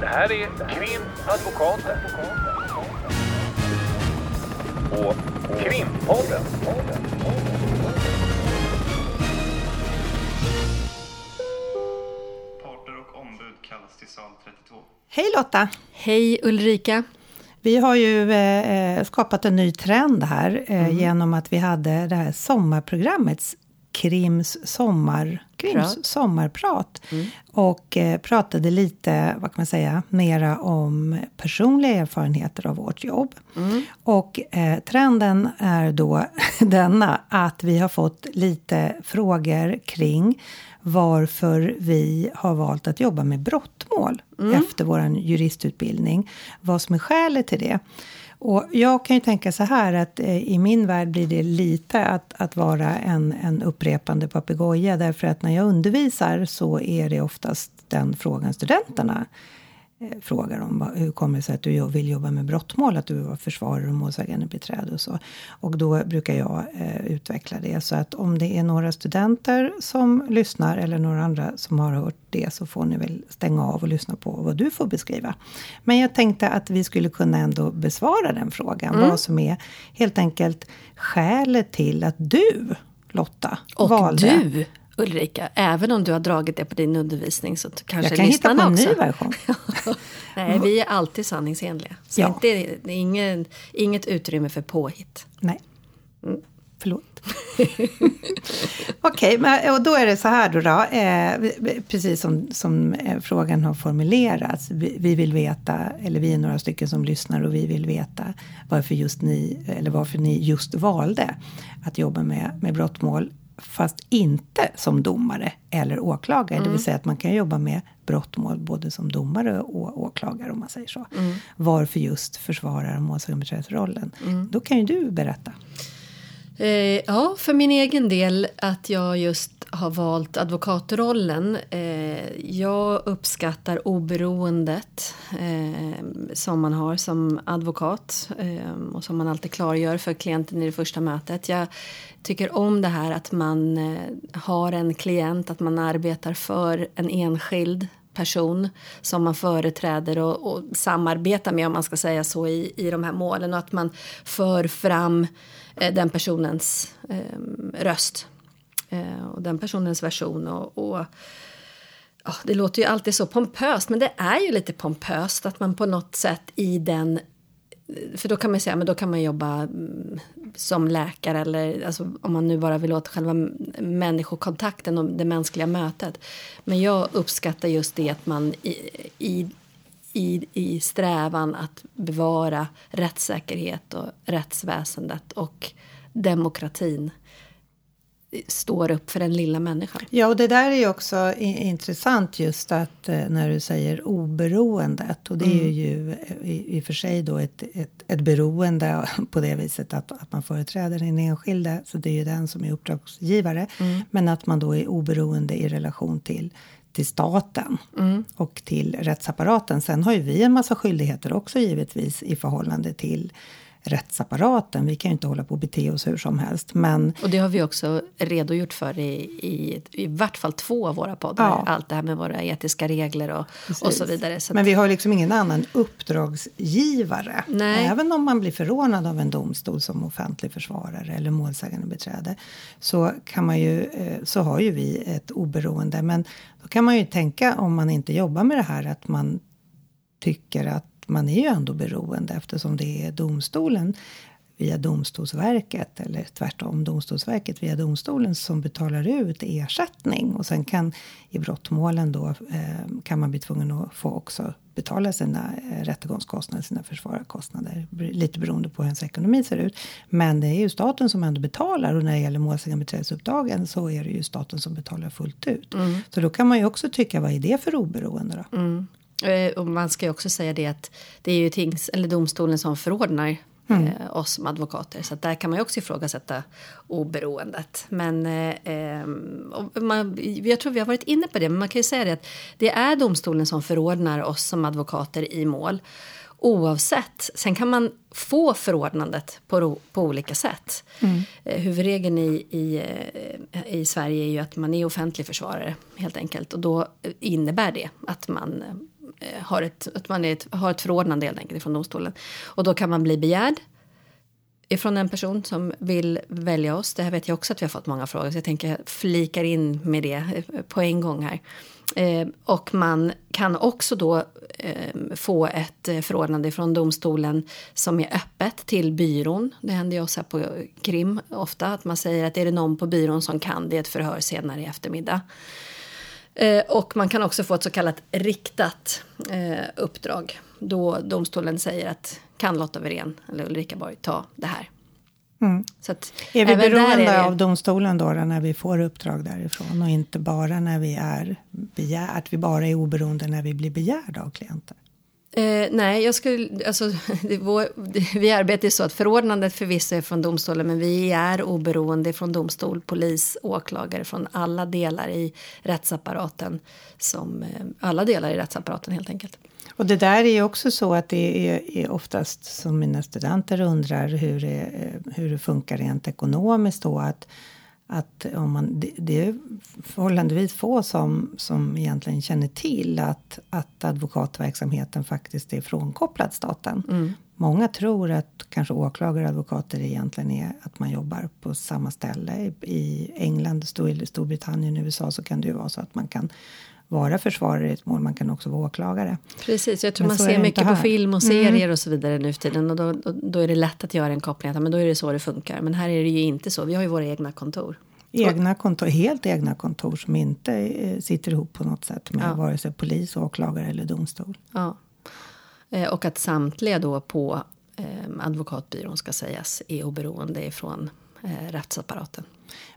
Det här är Krimadvokaten. Och Krimpodden. Parter och ombud kallas till sal 32. Hej Lotta! Hej Ulrika! Vi har ju eh, skapat en ny trend här eh, Mm. genom att vi hade det här sommarprogrammet Krims, sommar, Krims Prat. Mm. sommarprat. Och eh, pratade lite, vad kan man säga, mera om personliga erfarenheter av vårt jobb. Mm. Och eh, trenden är då denna att vi har fått lite frågor kring varför vi har valt att jobba med brottmål efter vår juristutbildning. Vad som är skälet till det. Och jag kan ju tänka så här att eh, i min värld blir det lite att, att vara en, en upprepande papegoja. Därför att när jag undervisar så är det oftast den frågan studenterna frågar om. Hur kommer det sig att du vill jobba med brottmål? Att du var försvarare och målsägande beträde och så. Och då brukar jag eh, utveckla det. Så att om det är några studenter som lyssnar eller några andra som har hört det så får ni väl stänga av och lyssna på vad du får beskriva. Men jag tänkte att vi skulle kunna ändå besvara den frågan. Mm. Vad som är helt enkelt skälet till att du, Lotta, Och valde. du Ulrika, även om du har dragit det på din undervisning så kanske Jag kan hitta på lyssnarna en också. ny version. Nej, vi är alltid sanningsenliga. Så Ja. det är ingen, inget utrymme för påhitt. Nej. Förlåt. Okej, men och då är det så här då. då eh, precis som, som eh, frågan har formulerats. Vi, vi vill veta, eller vi är några stycken som lyssnar och vi vill veta varför just ni, eller varför ni just valde att jobba med, med brottmål. Fast inte som domare eller åklagare. Det vill säga att man kan jobba med brottmål både som domare och åklagare om man säger så. Varför just försvarare och målsägandebiträdesrollen. Då kan ju du berätta. Eh, ja, för min egen del att jag just har valt advokatrollen. Eh, jag uppskattar oberoendet eh, som man har som advokat eh, och som man alltid klargör för klienten i det första mötet. Jag tycker om det här att man eh, har en klient, att man arbetar för en enskild person som man företräder och, och samarbetar med om man ska säga så i, i de här målen och att man för fram eh, Eh, den personens eh, röst eh, och den personens version och, och Oh, det låter ju alltid så pompöst men det är ju lite pompöst att man på något sätt i den eh, för då kan man säga men då kan man jobba mm, som läkare eller alltså, om man nu bara vill åt själva människokontakten och det mänskliga mötet. Men jag uppskattar just det att man i, i, i, i strävan att bevara rättssäkerhet och rättsväsendet och demokratin står upp för den lilla människan. Ja, och det där är ju också intressant just att eh, när du säger oberoendet. Och det är ju eh, i, i och för sig då ett, ett, ett beroende på det viset att, att man företräder den enskilde. Så det är ju den som är uppdragsgivare. Men att man då är oberoende i relation till till staten och till rättsapparaten. Sen har ju vi en massa skyldigheter också givetvis i förhållande till rättsapparaten. Vi kan ju inte hålla på och bete oss hur som helst. Men Och det har vi också redogjort för i, i, i vart fall två av våra poddar. Ja. Allt det här med våra etiska regler och, och så vidare. Så Men vi har liksom ingen annan uppdragsgivare. Nej. Även om man blir förordnad av en domstol som offentlig försvarare eller målsägande beträde. Så, kan man ju, eh, så har ju vi ett oberoende. Men då kan man ju tänka om man inte jobbar med det här att man tycker att man är ju ändå beroende eftersom det är domstolen via Domstolsverket eller tvärtom Domstolsverket via domstolen som betalar ut ersättning. Och sen kan i brottmålen då eh, kan man bli tvungen att få också betala sina eh, rättegångskostnader, sina försvararkostnader. Lite beroende på hur ens ekonomi ser ut. Men det är ju staten som ändå betalar och när det gäller målsägandebiträdesuppdragen så är det ju staten som betalar fullt ut. Så då kan man ju också tycka, vad är det för oberoende då? eh, och man ska ju också säga det att det är ju tings, eller domstolen som förordnar eh, oss som advokater. Så där kan man ju också ifrågasätta oberoendet. Men eh, ehm, man, jag tror vi har varit inne på det, men man kan ju säga det att det är domstolen som förordnar oss som advokater i mål. Oavsett. Sen kan man få förordnandet på, på olika sätt. Eh, huvudregeln i, i, eh, i Sverige är ju att man är offentlig försvarare helt enkelt. Och då innebär det att man eh, Eh, har ett, att man är ett, har ett förordnande helt enkelt från domstolen. Och då kan man bli begärd ifrån en person som vill välja oss. Det här vet jag också att vi har fått många frågor så jag tänker flikar in med det eh, på en gång här. Eh, och man kan också då eh, få ett eh, förordnande från domstolen som är öppet till byrån. Det händer ju oss här på Krim ofta att man säger att är det någon på byrån som kan det är ett förhör senare i eftermiddag. Eh, och man kan också få ett så kallat riktat eh, uppdrag då domstolen säger att kan Lotta Wirén eller Ulrika Borg ta det här? Mm. Så att Är vi beroende är det- av domstolen då, då när vi får uppdrag därifrån och inte bara när vi är begär, att vi bara är oberoende när vi blir begärda av klienter? Eh, nej, jag skulle, alltså, det, vår, det, vi arbetar ju så att förordnandet förvisso är från domstolen men vi är oberoende från domstol, polis, åklagare från alla delar i rättsapparaten. Som, eh, alla delar i rättsapparaten helt enkelt. Och det där är ju också så att det är, är oftast som mina studenter undrar hur det, eh, hur det funkar rent ekonomiskt då. Att, att om man, det, det är förhållandevis få som, som egentligen känner till att, att advokatverksamheten faktiskt är frånkopplad staten. Många tror att kanske åklagare och advokater egentligen är att man jobbar på samma ställe. I England, Stor- Storbritannien, USA så kan det ju vara så att man kan vara försvarare i ett mål, man kan också vara åklagare. Precis, jag tror Men man ser mycket på film och serier och så vidare nu för tiden. Och då, då, då är det lätt att göra en koppling, att, men då är det så det funkar. Men här är det ju inte så, vi har ju våra egna kontor. Egna kontor, helt egna kontor som inte eh, sitter ihop på något sätt med Ja. vare sig polis, åklagare eller domstol. Ja. Eh, Och att samtliga då på eh, advokatbyrån ska sägas är oberoende ifrån eh, rättsapparaten.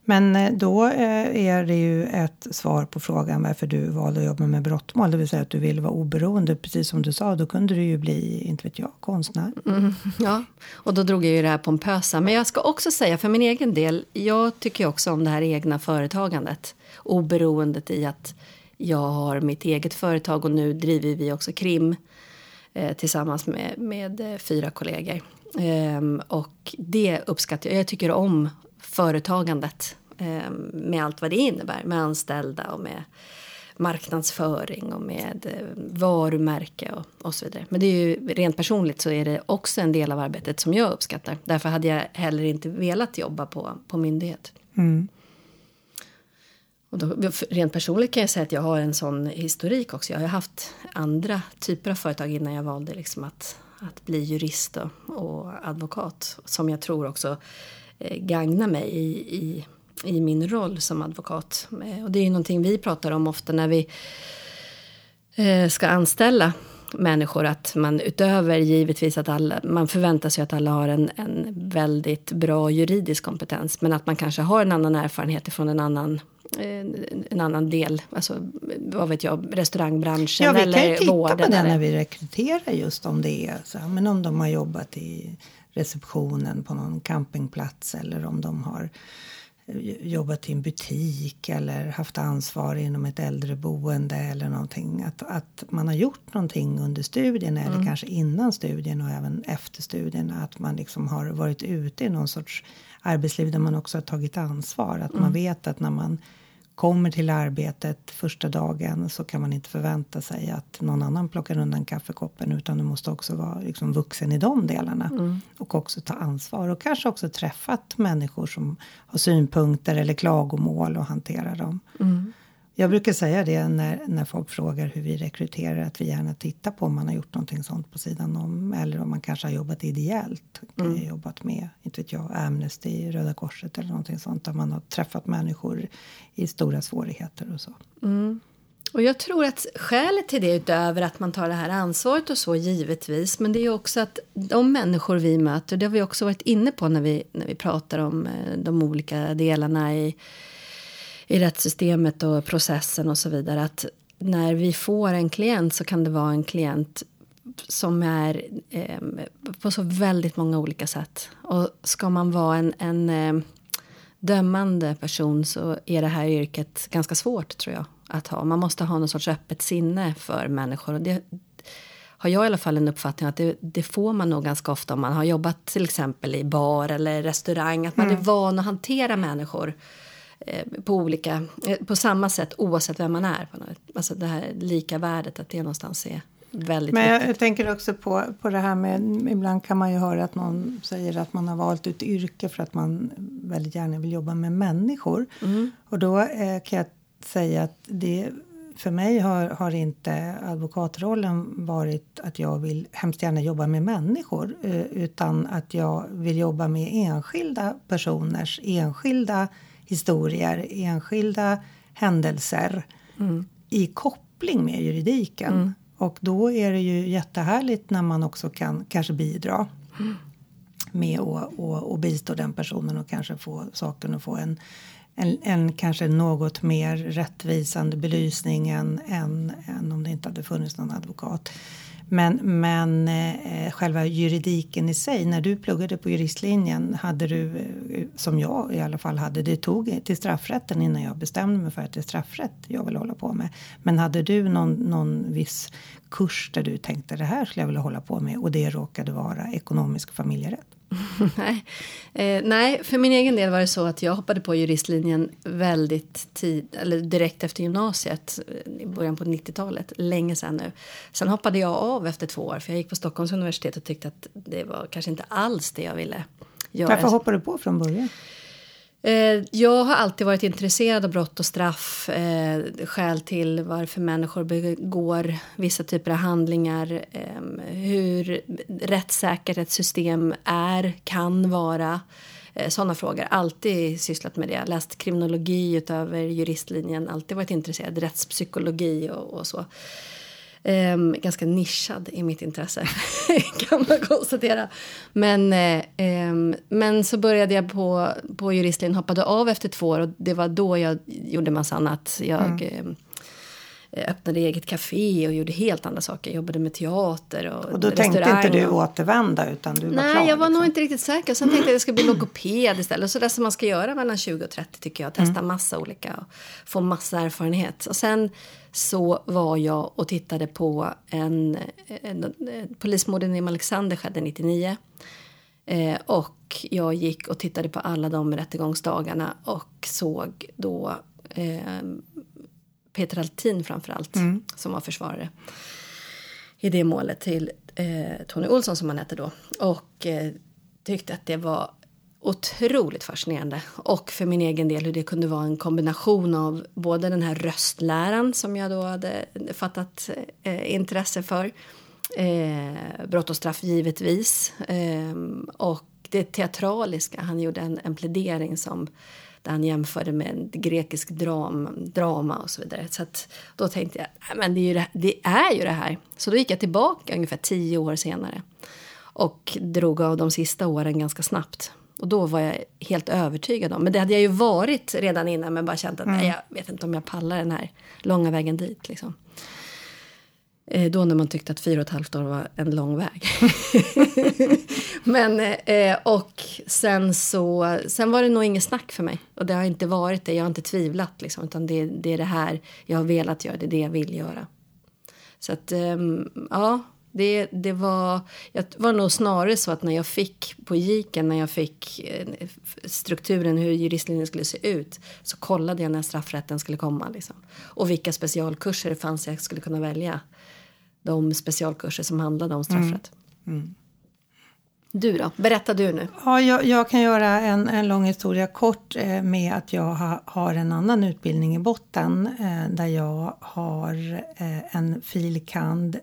Men eh, då eh, är det ju ett svar på frågan varför du valde att jobba med brottmål. Det vill säga att du vill vara oberoende. Precis som du sa, då kunde du ju bli, inte vet jag, konstnär. Mm, ja, och då drog jag ju det här pompösa. Men jag ska också säga för min egen del, jag tycker också om det här egna företagandet. Oberoendet i att jag har mitt eget företag och nu driver vi också Krim eh, tillsammans med, med eh, fyra kollegor. Ehm, och det uppskattar jag. Jag tycker om företagandet ehm, med allt vad det innebär. Med anställda och med marknadsföring och med eh, varumärke och, och så vidare. Men det är ju rent personligt så är det också en del av arbetet som jag uppskattar. Därför hade jag heller inte velat jobba på, på myndighet. Mm. Och då, rent personligt kan jag säga att jag har en sån historik också. Jag har haft andra typer av företag innan jag valde liksom att, att bli jurist och, och advokat. Som jag tror också eh, gagnar mig i, i, i min roll som advokat. Eh, och det är ju någonting vi pratar om ofta när vi eh, ska anställa människor att man utöver givetvis att alla, man förväntar sig att alla har en, en väldigt bra juridisk kompetens men att man kanske har en annan erfarenhet från en annan en, annan del, alltså vad vet jag, restaurangbranschen Ja, vi kan ju eller titta vården. på det eller- när vi rekryterar just om det är så. Men om de har jobbat i receptionen på någon campingplats eller om de har eh, jobbat i en butik eller haft ansvar inom ett äldreboende eller någonting. Att, att man har gjort någonting under studierna eller kanske innan studien och även efter studierna. Att man liksom har varit ute i någon sorts arbetsliv där man också har tagit ansvar. Att man vet att när man kommer till arbetet första dagen så kan man inte förvänta sig att någon annan plockar undan kaffekoppen utan du måste också vara liksom vuxen i de delarna och också ta ansvar och kanske också träffat människor som har synpunkter eller klagomål och hantera dem. Jag brukar säga det när, när folk frågar hur vi rekryterar att vi gärna tittar på om man har gjort någonting sånt på sidan om eller om man kanske har jobbat ideellt. Mm. Jobbat med, inte vet jag, Amnesty, Röda Korset eller någonting sånt där man har träffat människor i stora svårigheter och så. Och jag tror att skälet till det utöver att man tar det här ansvaret och så givetvis men det är också att de människor vi möter, det har vi också varit inne på när vi, när vi pratar om eh, de olika delarna i, i rättssystemet och processen och så vidare att när vi får en klient så kan det vara en klient som är eh, på så väldigt många olika sätt. Och ska man vara en, en eh, dömande person så är det här yrket ganska svårt tror jag att ha. Man måste ha någon sorts öppet sinne för människor. Och det har jag i alla fall en uppfattning att det, det får man nog ganska ofta om man har jobbat till exempel i bar eller restaurang. Att man är van att hantera människor på olika, eh, på samma sätt oavsett vem man är. Alltså det här lika värdet, att det någonstans är, väldigt Men jag, viktigt. tänker också på, på det här med, ibland kan man ju höra att någon säger att man har valt ett yrke för att man väldigt gärna vill jobba med människor. Mm. Och då eh, kan jag säga att det, för mig har, har inte advokatrollen varit att jag vill hemskt gärna jobba med människor eh, utan att jag vill jobba med enskilda personers enskilda historier, enskilda händelser i koppling med juridiken. Och då är det ju jättehärligt när man också kan kanske bidra med att och, och bistå den personen och kanske få saken att få en, en, en kanske något mer rättvisande belysning än, än, än om det inte hade funnits någon advokat. Men, men eh, själva juridiken i sig, när du pluggade på juristlinjen hade du, eh, som jag i alla fall hade, det tog till straffrätten innan jag bestämde mig för att det är straffrätt jag vill hålla på med. Men hade du någon, någon viss kurs där du tänkte det här skulle jag vilja hålla på med och det råkade vara ekonomisk familjerätt? nej. Eh, nej, för min egen del var det så att jag hoppade på juristlinjen väldigt tid, eller direkt efter gymnasiet eh, i början på 90-talet, länge sedan nu. Sen hoppade jag av efter två år för jag gick på Stockholms universitet och tyckte att det var kanske inte alls det jag ville göra. Varför hoppade du på från början? Eh, jag har alltid varit intresserad av brott och straff. Eh, skäl till varför människor begår vissa typer av handlingar. Eh, hur rättssäkert ett system är, kan vara. Eh, Sådana frågor. Alltid sysslat med det. Läst kriminologi utöver juristlinjen. Alltid varit intresserad. Rättspsykologi och, och så. Ehm, ganska nischad i mitt intresse, kan man konstatera. Men, eh, ehm, men så började jag på, på juristlinjen, hoppade av efter två år och det var då jag gjorde massa annat. Jag ehm, öppnade eget café och gjorde helt andra saker. Jobbade med teater och, Och då tänkte inte du återvända utan du var Nej, klar? jag var nog liksom. inte riktigt säker. Sen tänkte jag att jag ska bli logoped istället. Så det som man ska göra mellan 20 och 30 tycker jag. Testa massa olika och få massa erfarenhet. Och sen så var jag och tittade på en, en, en polismorden i Alexander skedde 99. Eh, och jag gick och tittade på alla de rättegångsdagarna och såg då eh, Peter Altin framförallt som var försvarare i det målet till eh, Tony Olsson som han hette då. Och eh, tyckte att det var otroligt fascinerande. Och för min egen del hur det kunde vara en kombination av både den här röstläran som jag då hade fattat eh, intresse för. Eh, brott och straff givetvis. Eh, och det teatraliska. Han gjorde en, en plädering som där han jämförde med grekisk dram, drama och så vidare. Så att, då tänkte jag, "Nej, men det är, ju det, det är ju det här. Så då gick jag tillbaka ungefär tio år senare. Och drog av de sista åren ganska snabbt. Och då var jag helt övertygad om, men det hade jag ju varit redan innan men bara känt att nej, jag vet inte om jag pallar den här långa vägen dit. Liksom. Eh, Då när man tyckte att fyra och ett halvt år var en lång väg. Men, eh, och sen så, sen var det nog inget snack för mig. Och det har inte varit det, jag har inte tvivlat liksom. Utan det, det är det här jag har velat göra, det är det jag vill göra. Så att, ehm, ja, det, det var, jag var nog snarare så att när jag fick på giken, när jag fick eh, strukturen hur juristlinjen skulle se ut, så kollade jag när straffrätten skulle komma. Liksom. Och vilka specialkurser det fanns jag skulle kunna välja. De specialkurser som handlade om straffrätt. Du då? Berätta du nu. Ja, jag, jag kan göra en, en lång historia kort eh, med att jag ha, har en annan utbildning i botten eh, där jag har eh, en filkand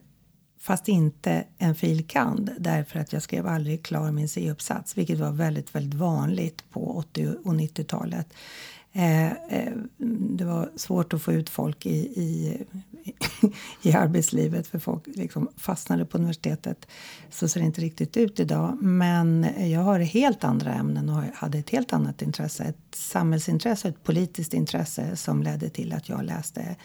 fast inte en filkand därför att jag skrev aldrig klar min C-uppsats vilket var väldigt, väldigt vanligt på 80 och 90-talet. Eh, eh, det var svårt att få ut folk i, i, i arbetslivet för folk liksom fastnade på universitetet. Så ser det inte riktigt ut idag. Men jag har helt andra ämnen och hade ett helt annat intresse. Ett samhällsintresse, ett politiskt intresse som ledde till att jag läste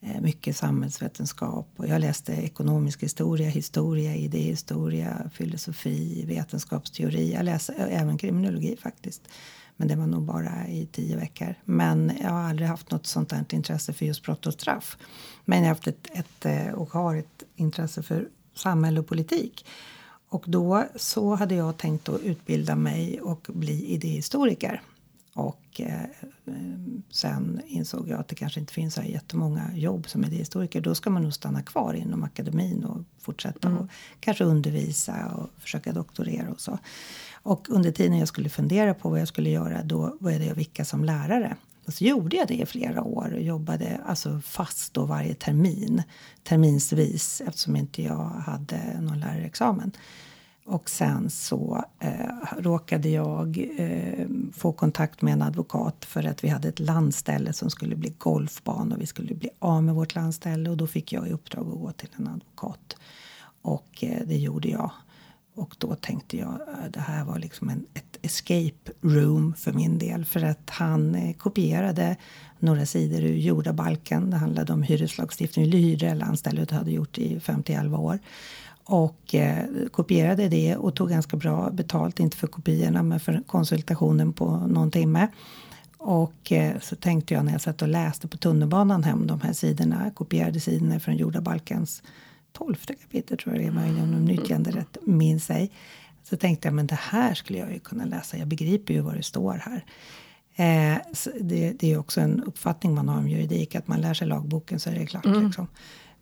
eh, mycket samhällsvetenskap. Och jag läste ekonomisk historia, historia, idéhistoria, filosofi, vetenskapsteori. Jag läste eh, även kriminologi faktiskt. Men det var nog bara i tio veckor. Men jag har aldrig haft något sånt här intresse för just brott och straff. Men jag har haft ett, ett, eh, och har ett intresse för samhälle och politik. Och då så hade jag tänkt att utbilda mig och bli idéhistoriker. Och eh, sen insåg jag att det kanske inte finns så här jättemånga jobb som idéhistoriker. Då ska man nog stanna kvar inom akademin och fortsätta och kanske undervisa och försöka doktorera och så. Och under tiden jag skulle fundera på vad jag skulle göra då började jag vicka som lärare. Och så gjorde jag det i flera år och jobbade alltså fast då varje termin, terminsvis eftersom inte jag hade någon lärarexamen. Och sen så eh, råkade jag eh, få kontakt med en advokat för att vi hade ett landställe som skulle bli golfbana och vi skulle bli av med vårt landställe och då fick jag i uppdrag att gå till en advokat. Och eh, det gjorde jag. Och då tänkte jag att det här var liksom en, ett escape room för min del. För att han eh, kopierade några sidor ur jordabalken. Det handlade om hyreslagstiftning. eller hyrde eller anställde hade gjort i 50-11 år. Och eh, kopierade det och tog ganska bra betalt, inte för kopiorna men för konsultationen på någon timme. Och eh, så tänkte jag när jag satt och läste på tunnelbanan hem de här sidorna, kopierade sidorna från jordabalkens tolfte kapitel tror jag det är, om de nyttjanderätt minns sig. Så tänkte jag, men det här skulle jag ju kunna läsa. Jag begriper ju vad det står här. Eh, det, det, är också en uppfattning man har om juridik, att man lär sig lagboken så är det klart. Mm. Liksom.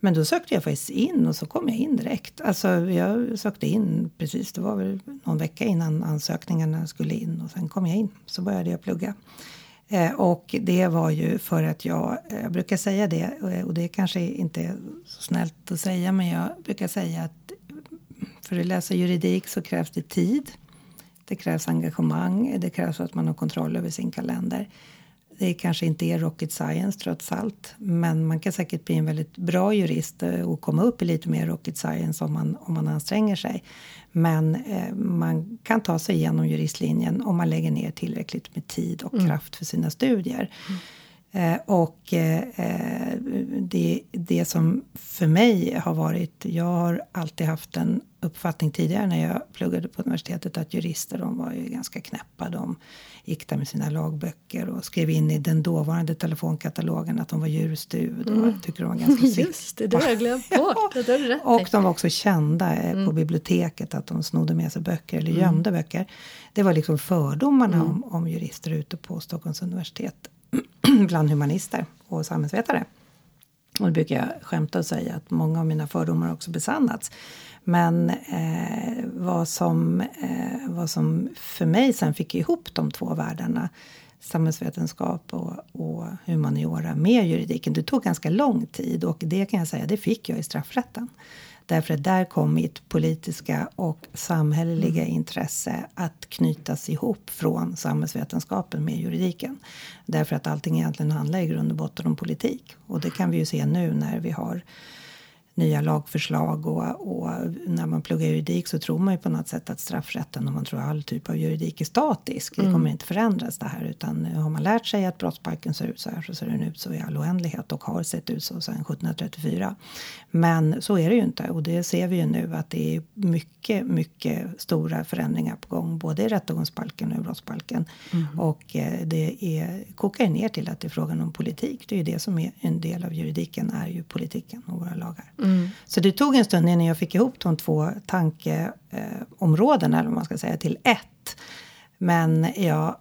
Men då sökte jag faktiskt in och så kom jag in direkt. Alltså jag sökte in precis, det var väl någon vecka innan ansökningarna skulle in och sen kom jag in. Så började jag plugga. Eh, och det var ju för att jag, eh, jag brukar säga det eh, och det kanske inte är så snällt att säga men jag brukar säga att för att läsa juridik så krävs det tid. Det krävs engagemang, det krävs att man har kontroll över sin kalender. Det kanske inte är rocket science trots allt. Men man kan säkert bli en väldigt bra jurist eh, och komma upp i lite mer rocket science om man, om man anstränger sig. Men eh, man kan ta sig igenom juristlinjen om man lägger ner tillräckligt med tid och mm. kraft för sina studier. Mm. Eh, och eh, det, det som för mig har varit... Jag har alltid haft en uppfattning tidigare när jag pluggade på universitetet att jurister de var ju ganska knäppa. De gick där med sina lagböcker och skrev in i den dåvarande telefonkatalogen att de var djurstud. Och mm. tyckte de var ganska Just det, det har jag glömt bort. Rätt och de var också kända eh, mm. på biblioteket att de snodde med sig böcker eller mm. gömde mm. böcker. Det var liksom fördomarna mm. om, om jurister ute på Stockholms universitet bland humanister och samhällsvetare. Och det brukar jag skämta och säga att många av mina fördomar också besannats. Men eh, vad, som, eh, vad som för mig sen fick ihop de två världarna samhällsvetenskap och, och humaniora med juridiken. Det tog ganska lång tid och det kan jag säga, det fick jag i straffrätten. Därför att där kom mitt politiska och samhälleliga intresse att knytas ihop från samhällsvetenskapen med juridiken. Därför att allting egentligen handlar i grund och botten om politik. Och det kan vi ju se nu när vi har nya lagförslag och, och, när man pluggar juridik så tror man ju på något sätt att straffrätten och man tror all typ av juridik är statisk. Det kommer mm. inte förändras det här utan har man lärt sig att brottsbalken ser ut så här så ser den ut så i all oändlighet och har sett ut så sedan 1734. Men så är det ju inte och det ser vi ju nu att det är mycket, mycket stora förändringar på gång både i rättegångsbalken och i brottsbalken. Mm. Och eh, det är, kokar ner till att det är frågan om politik. Det är ju det som är en del av juridiken är ju politiken och våra lagar. Mm. Så det tog en stund innan jag fick ihop de två tankeområdena, eh, eller vad man ska säga, till ett. Men jag,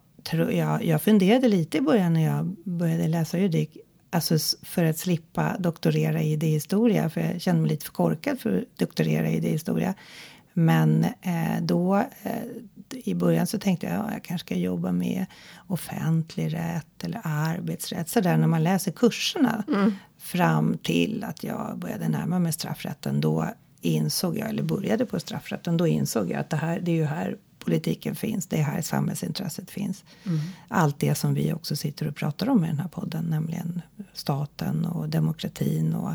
jag, jag funderade lite i början när jag började läsa juridik. Alltså för att slippa doktorera i idéhistoria, för jag kände mig lite för korkad för att doktorera i idéhistoria. Men eh, då eh, i början så tänkte jag ja, jag kanske ska jobba med offentlig rätt eller arbetsrätt. Så där när man läser kurserna mm. fram till att jag började närma mig straffrätten. Då insåg jag, eller började på straffrätten, då insåg jag att det här, det är ju här politiken finns. Det är här samhällsintresset finns. Mm. Allt det som vi också sitter och pratar om i den här podden, nämligen staten och demokratin och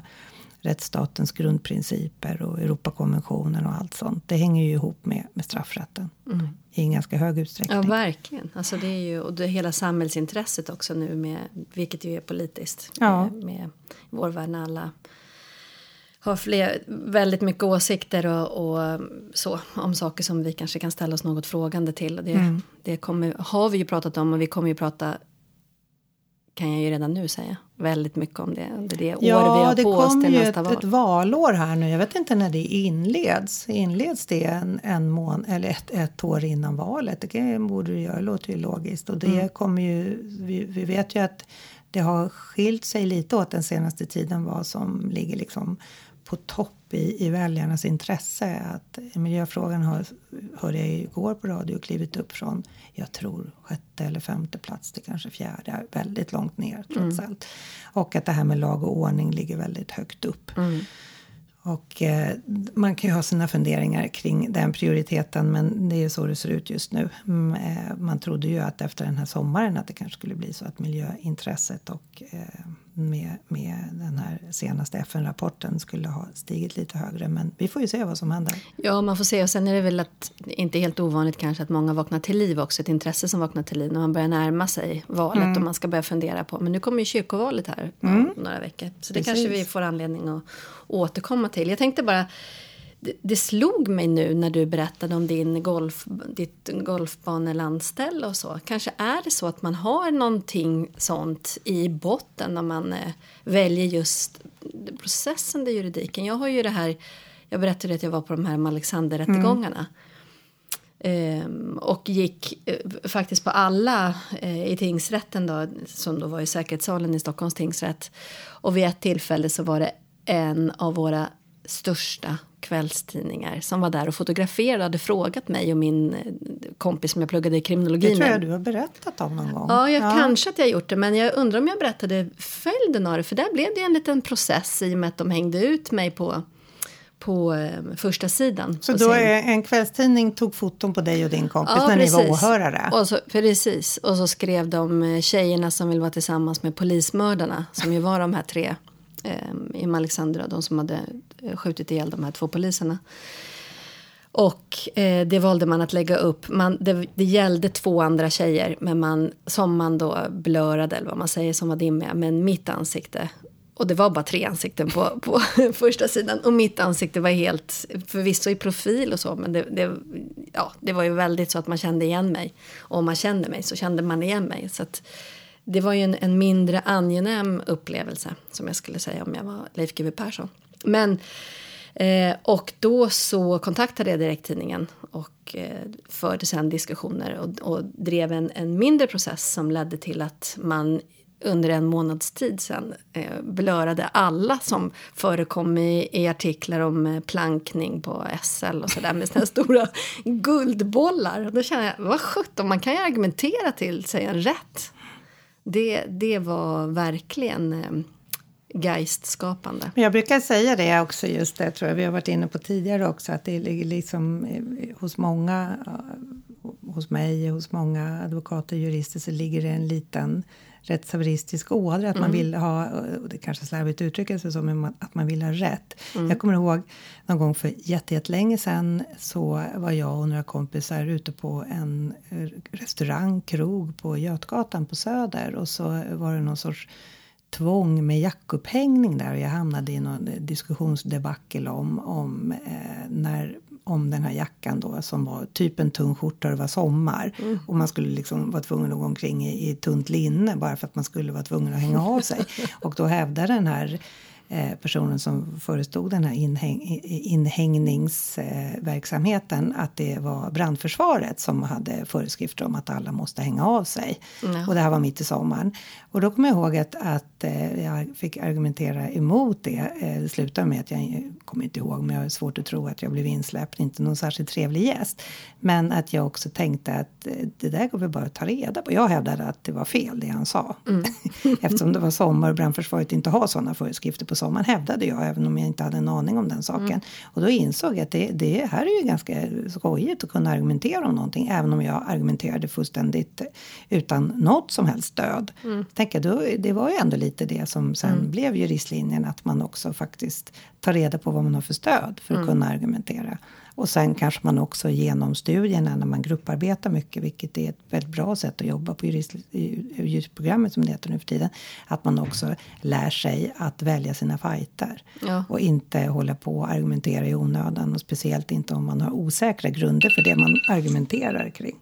rättsstatens grundprinciper och Europakonventionen och allt sånt. Det hänger ju ihop med, med straffrätten mm. i en ganska hög utsträckning. Ja, verkligen. Alltså det är ju, och det hela samhällsintresset också nu, med, vilket ju är politiskt. Ja. Med, med vår värld när alla har fler, väldigt mycket åsikter och, och, så om saker som vi kanske kan ställa oss något frågande till. Det, mm. det kommer, har vi ju pratat om och vi kommer ju prata kan jag ju redan nu säga väldigt mycket om det under det år vi Ja, har det på oss kommer till ju nästa val. ett valår här nu. Jag vet inte när det inleds. Inleds det en, en mån, eller ett, ett år innan valet? Det borde det göra. Det låter ju logiskt. Och det Mm. kommer ju, vi, vi vet ju att det har skilt sig lite åt den senaste tiden vad som ligger liksom på topp i, i väljarnas intresse. Att miljöfrågan har, hörde jag igår på radio, klivit upp från, jag tror, sjätte eller femte plats till kanske fjärde. Väldigt långt ner trots allt. Och att det här med lag och ordning ligger väldigt högt upp. Och eh, man kan ju ha sina funderingar kring den prioriteten men det är så det ser ut just nu. Mm, eh, man trodde ju att efter den här sommaren att det kanske skulle bli så att miljöintresset och eh, med, med den här senaste FN-rapporten skulle ha stigit lite högre. Men vi får ju se vad som händer. Ja, man får se. Och sen är det väl att, inte helt ovanligt kanske att många vaknar till liv också. Ett intresse som vaknar till liv när man börjar närma sig valet Mm. och man ska börja fundera på. Men nu kommer ju kyrkovalet här om några veckor. Så det Precis. kanske vi får anledning att återkomma till. Jag tänkte bara, det, det slog mig nu när du berättade om din golf, ditt golfbanelandställ och så. Kanske är det så att man har någonting sånt i botten när man eh, väljer just processen, det juridiken. Jag har ju det här, jag berättade att jag var på de här Alexanderrättegångarna. Ehm, och gick eh, faktiskt på alla eh, i tingsrätten då, som då var i säkerhetssalen i Stockholms tingsrätt. Och vid ett tillfälle så var det en av våra största kvällstidningar som var där och fotograferade och hade frågat mig och min eh, kompis som jag pluggade i kriminologi Det tror med. jag du har berättat om någon gång. Ja, jag, kanske att jag gjort det, men jag undrar om jag berättade följden av det. För där blev det en liten process i och med att de hängde ut mig på, på eh, första sidan. Så då sin- är en kvällstidning tog foton på dig och din kompis Ja, när ni var precis. åhörare? Och så, precis. Och så skrev de eh, tjejerna som vill vara tillsammans med polismördarna. Som ju var de här tre eh, i Alexandra. De som hade Eh, skjutit ihjäl de här två poliserna. Och eh, det valde man att lägga upp. Man, det, det gällde två andra tjejer men man, som man då blörade, eller vad man säger, som var dimmiga. Men mitt ansikte, och det var bara tre ansikten på, på första sidan. Och mitt ansikte var helt, förvisso i profil och så, men det, det, ja, det var ju väldigt så att man kände igen mig. Och om man kände mig så kände man igen mig. Så att, det var ju en, en mindre angenäm upplevelse, som jag skulle säga om jag var Leif GW Persson. Men Eh, och då så kontaktade jag direkttidningen och eh, förde sen diskussioner och, och drev en, en mindre process som ledde till att man under en månads tid sen eh, blörade alla som förekom i, i artiklar om eh, plankning på SL och sådär med sina stora guldbollar. Och då känner jag, vad sjutton, man kan ju argumentera till sig en rätt. Det, det var verkligen eh, geistskapande. Jag brukar säga det också, just det tror jag vi har varit inne på tidigare också, att det ligger liksom eh, hos många, eh, hos mig hos många advokater och jurister så ligger det en liten rättshaveristisk ådra, att man vill ha, och det kanske slarvigt uttrycker sig så, men att man vill ha rätt. Jag kommer ihåg någon gång för jätte- jättelänge sedan så var jag och några kompisar ute på en eh, restaurang, krog på Götgatan på Söder och så var det någon sorts tvång med jackupphängning där och jag hamnade i någon diskussionsdebacle om, om, eh, när, om den här jackan då som var typ en tung skjorta och det var sommar. Och man skulle liksom vara tvungen att gå omkring i, i tunt linne bara för att man skulle vara tvungen att hänga av sig. och då hävdade den här eh, personen som förestod den här inhäng, inhängningsverksamheten att det var brandförsvaret som hade föreskrifter om att alla måste hänga av sig. Ja. Och det här var mitt i sommaren. Och då kommer jag ihåg att, att eh, jag fick argumentera emot det. Eh, det slutade med att jag kommer inte ihåg, men jag har svårt att tro att jag blev insläppt. Inte någon särskilt trevlig gäst. Men att jag också tänkte att eh, det där går vi bara att ta reda på. Jag hävdade att det var fel det han sa. Eftersom det var sommar och brandförsvaret inte har sådana föreskrifter på sommaren hävdade jag, även om jag inte hade en aning om den saken. Och då insåg jag att det, det här är ju ganska skojigt att kunna argumentera om någonting, även om jag argumenterade fullständigt utan något som helst stöd. Tänker, då, det var ju ändå lite det som sen blev juristlinjen, att man också faktiskt tar reda på vad man har för stöd för att kunna argumentera. Och sen kanske man också genom studierna när man grupparbetar mycket, vilket är ett väldigt bra sätt att jobba på jurist, juristprogrammet som det heter nu för tiden, att man också lär sig att välja sina fighter. Ja. Och inte hålla på och argumentera i onödan och speciellt inte om man har osäkra grunder för det man argumenterar kring.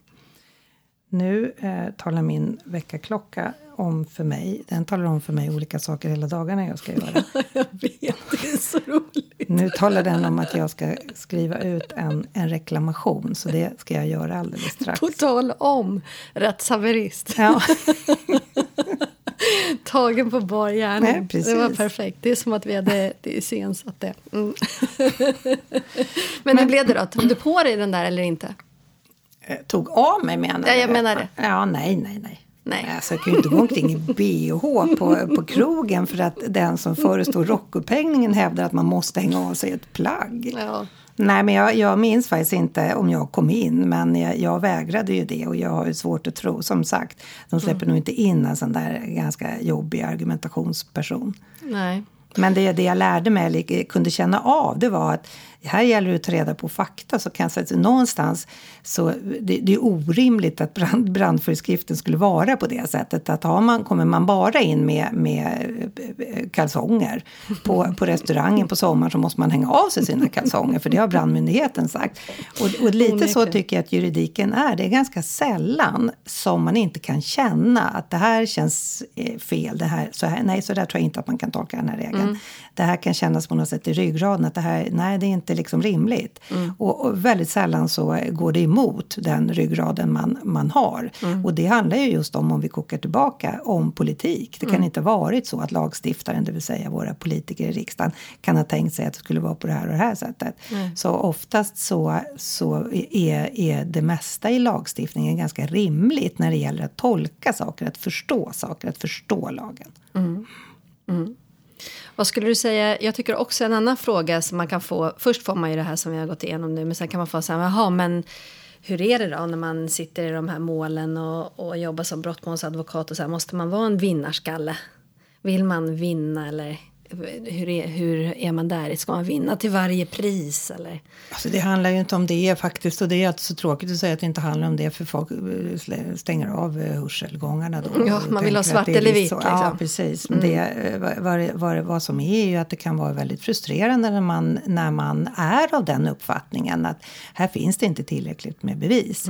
Nu eh, talar min väckarklocka om för mig. Den talar om för mig olika saker hela dagarna jag ska göra. Jag vet, det är så roligt. Nu talar den om att jag ska skriva ut en, en reklamation. Så det ska jag göra alldeles strax. På tal om rättshaverist. Ja. Tagen på bar gärning. Det var perfekt. Det är som att vi hade iscensatt det. Mm. Men hur blev det då? Tog du på dig den där eller inte? Eh, Tog av mig menar Ja, jag du? menar det. Ja, nej, nej, nej. Nej. Alltså, jag kan ju inte gå omkring i bh på, på krogen för att den som förestår rockupphängningen hävdar att man måste hänga av sig ett plagg. Ja. Nej, men jag, jag minns faktiskt inte om jag kom in, men jag, jag vägrade ju det och jag har ju svårt att tro. Som sagt, de släpper nog inte in en sån där ganska jobbig argumentationsperson. Nej. Men det, det jag lärde mig, eller kunde känna av, det var att här gäller det att ta reda på fakta. Så kan jag säga att någonstans så det, det är orimligt att brand, brandföreskriften skulle vara på det sättet. Att har man, kommer man bara in med, med eh, kalsonger på, på restaurangen på sommaren så måste man hänga av sig sina kalsonger. För det har brandmyndigheten sagt. Och, och lite så tycker jag att juridiken är. Det är ganska sällan som man inte kan känna att det här känns eh, fel. Det här, så här, nej, så där tror jag inte att man kan tolka den här regeln. Det här kan kännas på något sätt i ryggraden att det här, nej, det är inte liksom rimligt. Och, och väldigt sällan så går det emot den ryggraden man, man har. Och det handlar ju just om, om vi kokar tillbaka, om politik. Det kan inte ha varit så att lagstiftaren, det vill säga våra politiker i riksdagen, kan ha tänkt sig att det skulle vara på det här och det här sättet. Så oftast så, så är, är det mesta i lagstiftningen ganska rimligt när det gäller att tolka saker, att förstå saker, att förstå lagen. Vad skulle du säga? Jag tycker också en annan fråga som man kan få. Först får man ju det här som vi har gått igenom nu, men sen kan man få så här, jaha, men hur är det då när man sitter i de här målen och, och jobbar som brottmålsadvokat och så här, måste man vara en vinnarskalle? Vill man vinna eller hur är, hur är man där? Ska man vinna till varje pris eller? Alltså det handlar ju inte om det faktiskt. Och det är så tråkigt att säga att det inte handlar om det. För folk eh, stänger av eh, hörselgångarna då. Ja, man vill ha svart är eller vitt, liksom. Ja, precis. Men det, eh, vad, vad, vad, som är ju att det kan vara väldigt frustrerande när man, när man är av den uppfattningen att här finns det inte tillräckligt med bevis.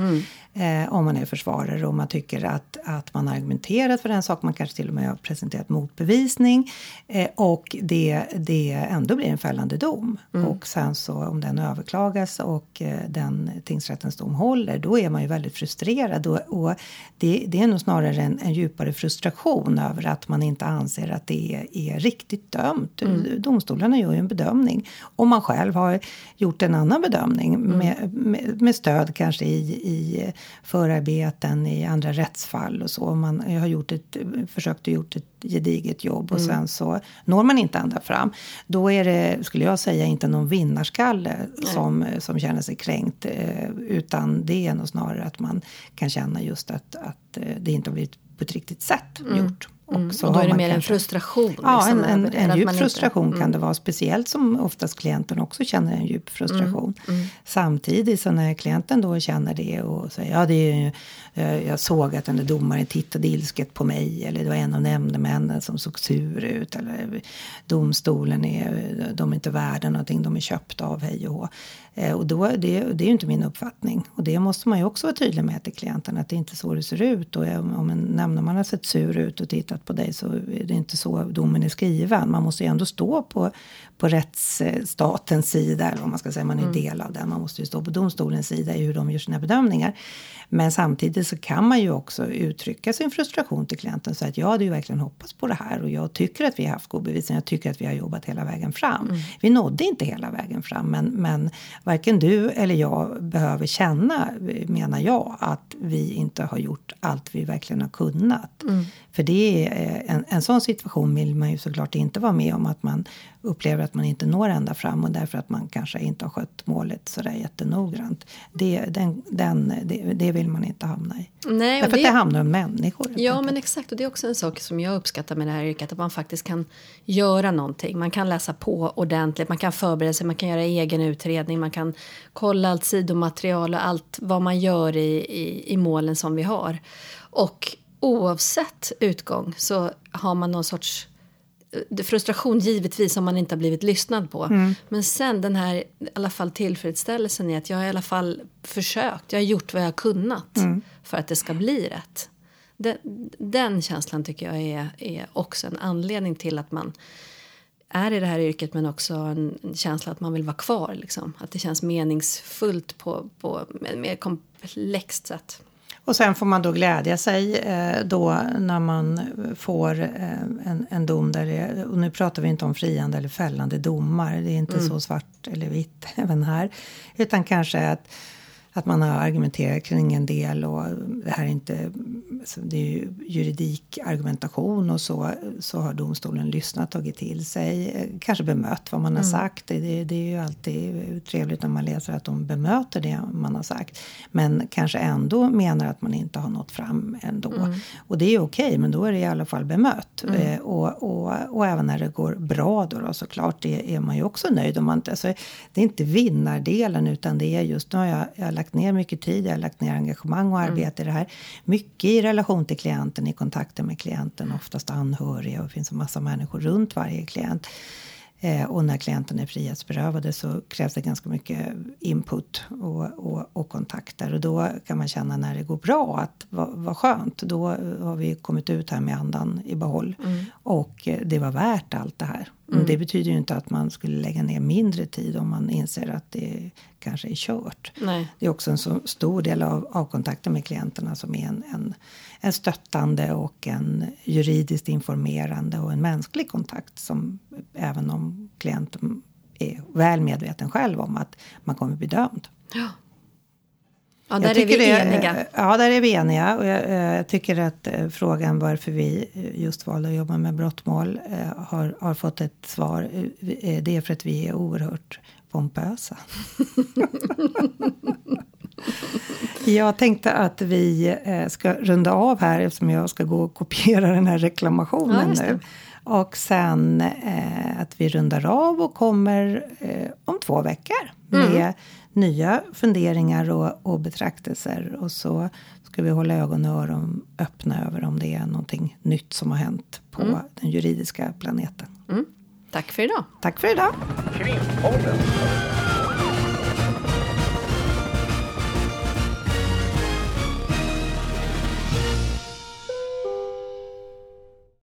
Eh, om man är försvarare och man tycker att, att man har argumenterat för en sak. Man kanske till och med har presenterat motbevisning. Eh, och det, det ändå blir en fällande dom. Och sen så om den överklagas och eh, den tingsrättens dom håller. Då är man ju väldigt frustrerad. Och, och det, det är nog snarare en, en djupare frustration över att man inte anser att det är, är riktigt dömt. Domstolarna gör ju en bedömning. Om man själv har gjort en annan bedömning med, med, med stöd kanske i, i förarbeten i andra rättsfall och så. Man har gjort ett, försökt att gjort ett gediget jobb och sen så når man inte ända fram. Då är det, skulle jag säga, inte någon vinnarskalle som, som känner sig kränkt. eh, Utan det är nog snarare att man kan känna just att, att eh, det inte har blivit på ett riktigt sätt gjort. Mm. så och då är det mer en kanske- frustration. Ja, liksom, en, en, det, en att djup man inte- frustration Mm. kan det vara. Speciellt som oftast klienten också känner en djup frustration. Mm. Samtidigt så när klienten då känner det och säger ja det är ju, jag såg att den där domaren tittade ilsket på mig eller det var en av nämndemännen som såg sur ut eller domstolen är, de är inte värda någonting, de är köpta av hej och hå. Eh, Och då, det, det är ju inte min uppfattning. Och det måste man ju också vara tydlig med till klienten att det är inte så det ser ut. Och om om en nämndeman har sett sur ut och tittat på dig så är det inte så domen är skriven. Man måste ju ändå stå på, på rättsstatens sida, eller vad man ska säga, man är del av den. Man måste ju stå på domstolens sida i hur de gör sina bedömningar. Men samtidigt så kan man ju också uttrycka sin frustration till klienten säga att jag hade ju verkligen hoppats på det här och jag tycker att vi har haft god bevisning. Jag tycker att vi har jobbat hela vägen fram. Vi nådde inte hela vägen fram, men, men varken du eller jag behöver känna, menar jag, att vi inte har gjort allt vi verkligen har kunnat. För det är eh, en, en sån situation vill man ju såklart inte vara med om att man upplever att man inte når ända fram och därför att man kanske inte har skött målet sådär jättenoggrant. Det, den, den, det, det vill man inte hamna i. Nej, därför det- att det handlar om människor. Ja, enkelt. men exakt. Och det är också en sak som jag uppskattar med det här yrket. Att man faktiskt kan göra någonting. Man kan läsa på ordentligt, man kan förbereda sig, man kan göra egen utredning. Man kan kolla allt sidomaterial och allt vad man gör i, i, i målen som vi har. Och oavsett utgång så har man någon sorts eh, frustration givetvis om man inte har blivit lyssnad på. Men sen den här i alla fall tillfredsställelsen i att jag har i alla fall försökt. Jag har gjort vad jag har kunnat för att det ska bli rätt. Den, den känslan tycker jag är, är också en anledning till att man är i det här yrket men också en, en känsla att man vill vara kvar. Liksom. Att det känns meningsfullt på, på ett mer komplext sätt. Och sen får man då glädja sig eh, då när man får eh, en, en dom där det, och nu pratar vi inte om friande eller fällande domar, det är inte mm. så svart eller vitt även här, utan kanske att att man har argumenterat kring en del och det här är inte, alltså det är ju juridikargumentation och så, så har domstolen lyssnat, tagit till sig, kanske bemött vad man har mm. sagt. Det, det, är ju alltid trevligt när man läser att de bemöter det man har sagt. Men kanske ändå menar att man inte har nått fram ändå. Mm. Och det är okej, okay, men då är det i alla fall bemött. Mm. Eh, och, och, och även när det går bra då, då såklart, det är man ju också nöjd. Om man, alltså, det är inte vinnardelen utan det är just, nu har jag, jag har lagt ner mycket tid, jag har lagt ner engagemang och arbete mm. i det här. Mycket i relation till klienten, i kontakten med klienten, oftast anhöriga och det finns en massa människor runt varje klient. Eh, och när klienten är frihetsberövade så krävs det ganska mycket input och, och, och, kontakter. Och då kan man känna när det går bra att vad, vad skönt, då har vi kommit ut här med andan i behåll. Mm. Och eh, det var värt allt det här. Mm. Det betyder ju inte att man skulle lägga ner mindre tid om man inser att det kanske är kört. Nej. Det är också en så stor del av, av kontakten med klienterna som är en, en, en stöttande och en juridiskt informerande och en mänsklig kontakt som även om klienten är väl medveten själv om att man kommer bli dömd. Ja. Ja, där är vi det, eniga. Ja, där är vi eniga. Och jag, eh, jag, tycker att eh, frågan varför vi eh, just valde att jobba med brottmål har, har fått ett svar. Det är för att vi är oerhört pompösa. jag tänkte att vi ska runda av här eftersom jag ska gå och kopiera den här reklamationen ja, nu. Och sen eh, att vi rundar av och kommer eh, om två veckor mm. med nya funderingar och, och betraktelser. Och så ska vi hålla ögon och öron öppna över om det är någonting nytt som har hänt på mm. den juridiska planeten. Mm. Tack för idag. Tack för idag. Krimpodden.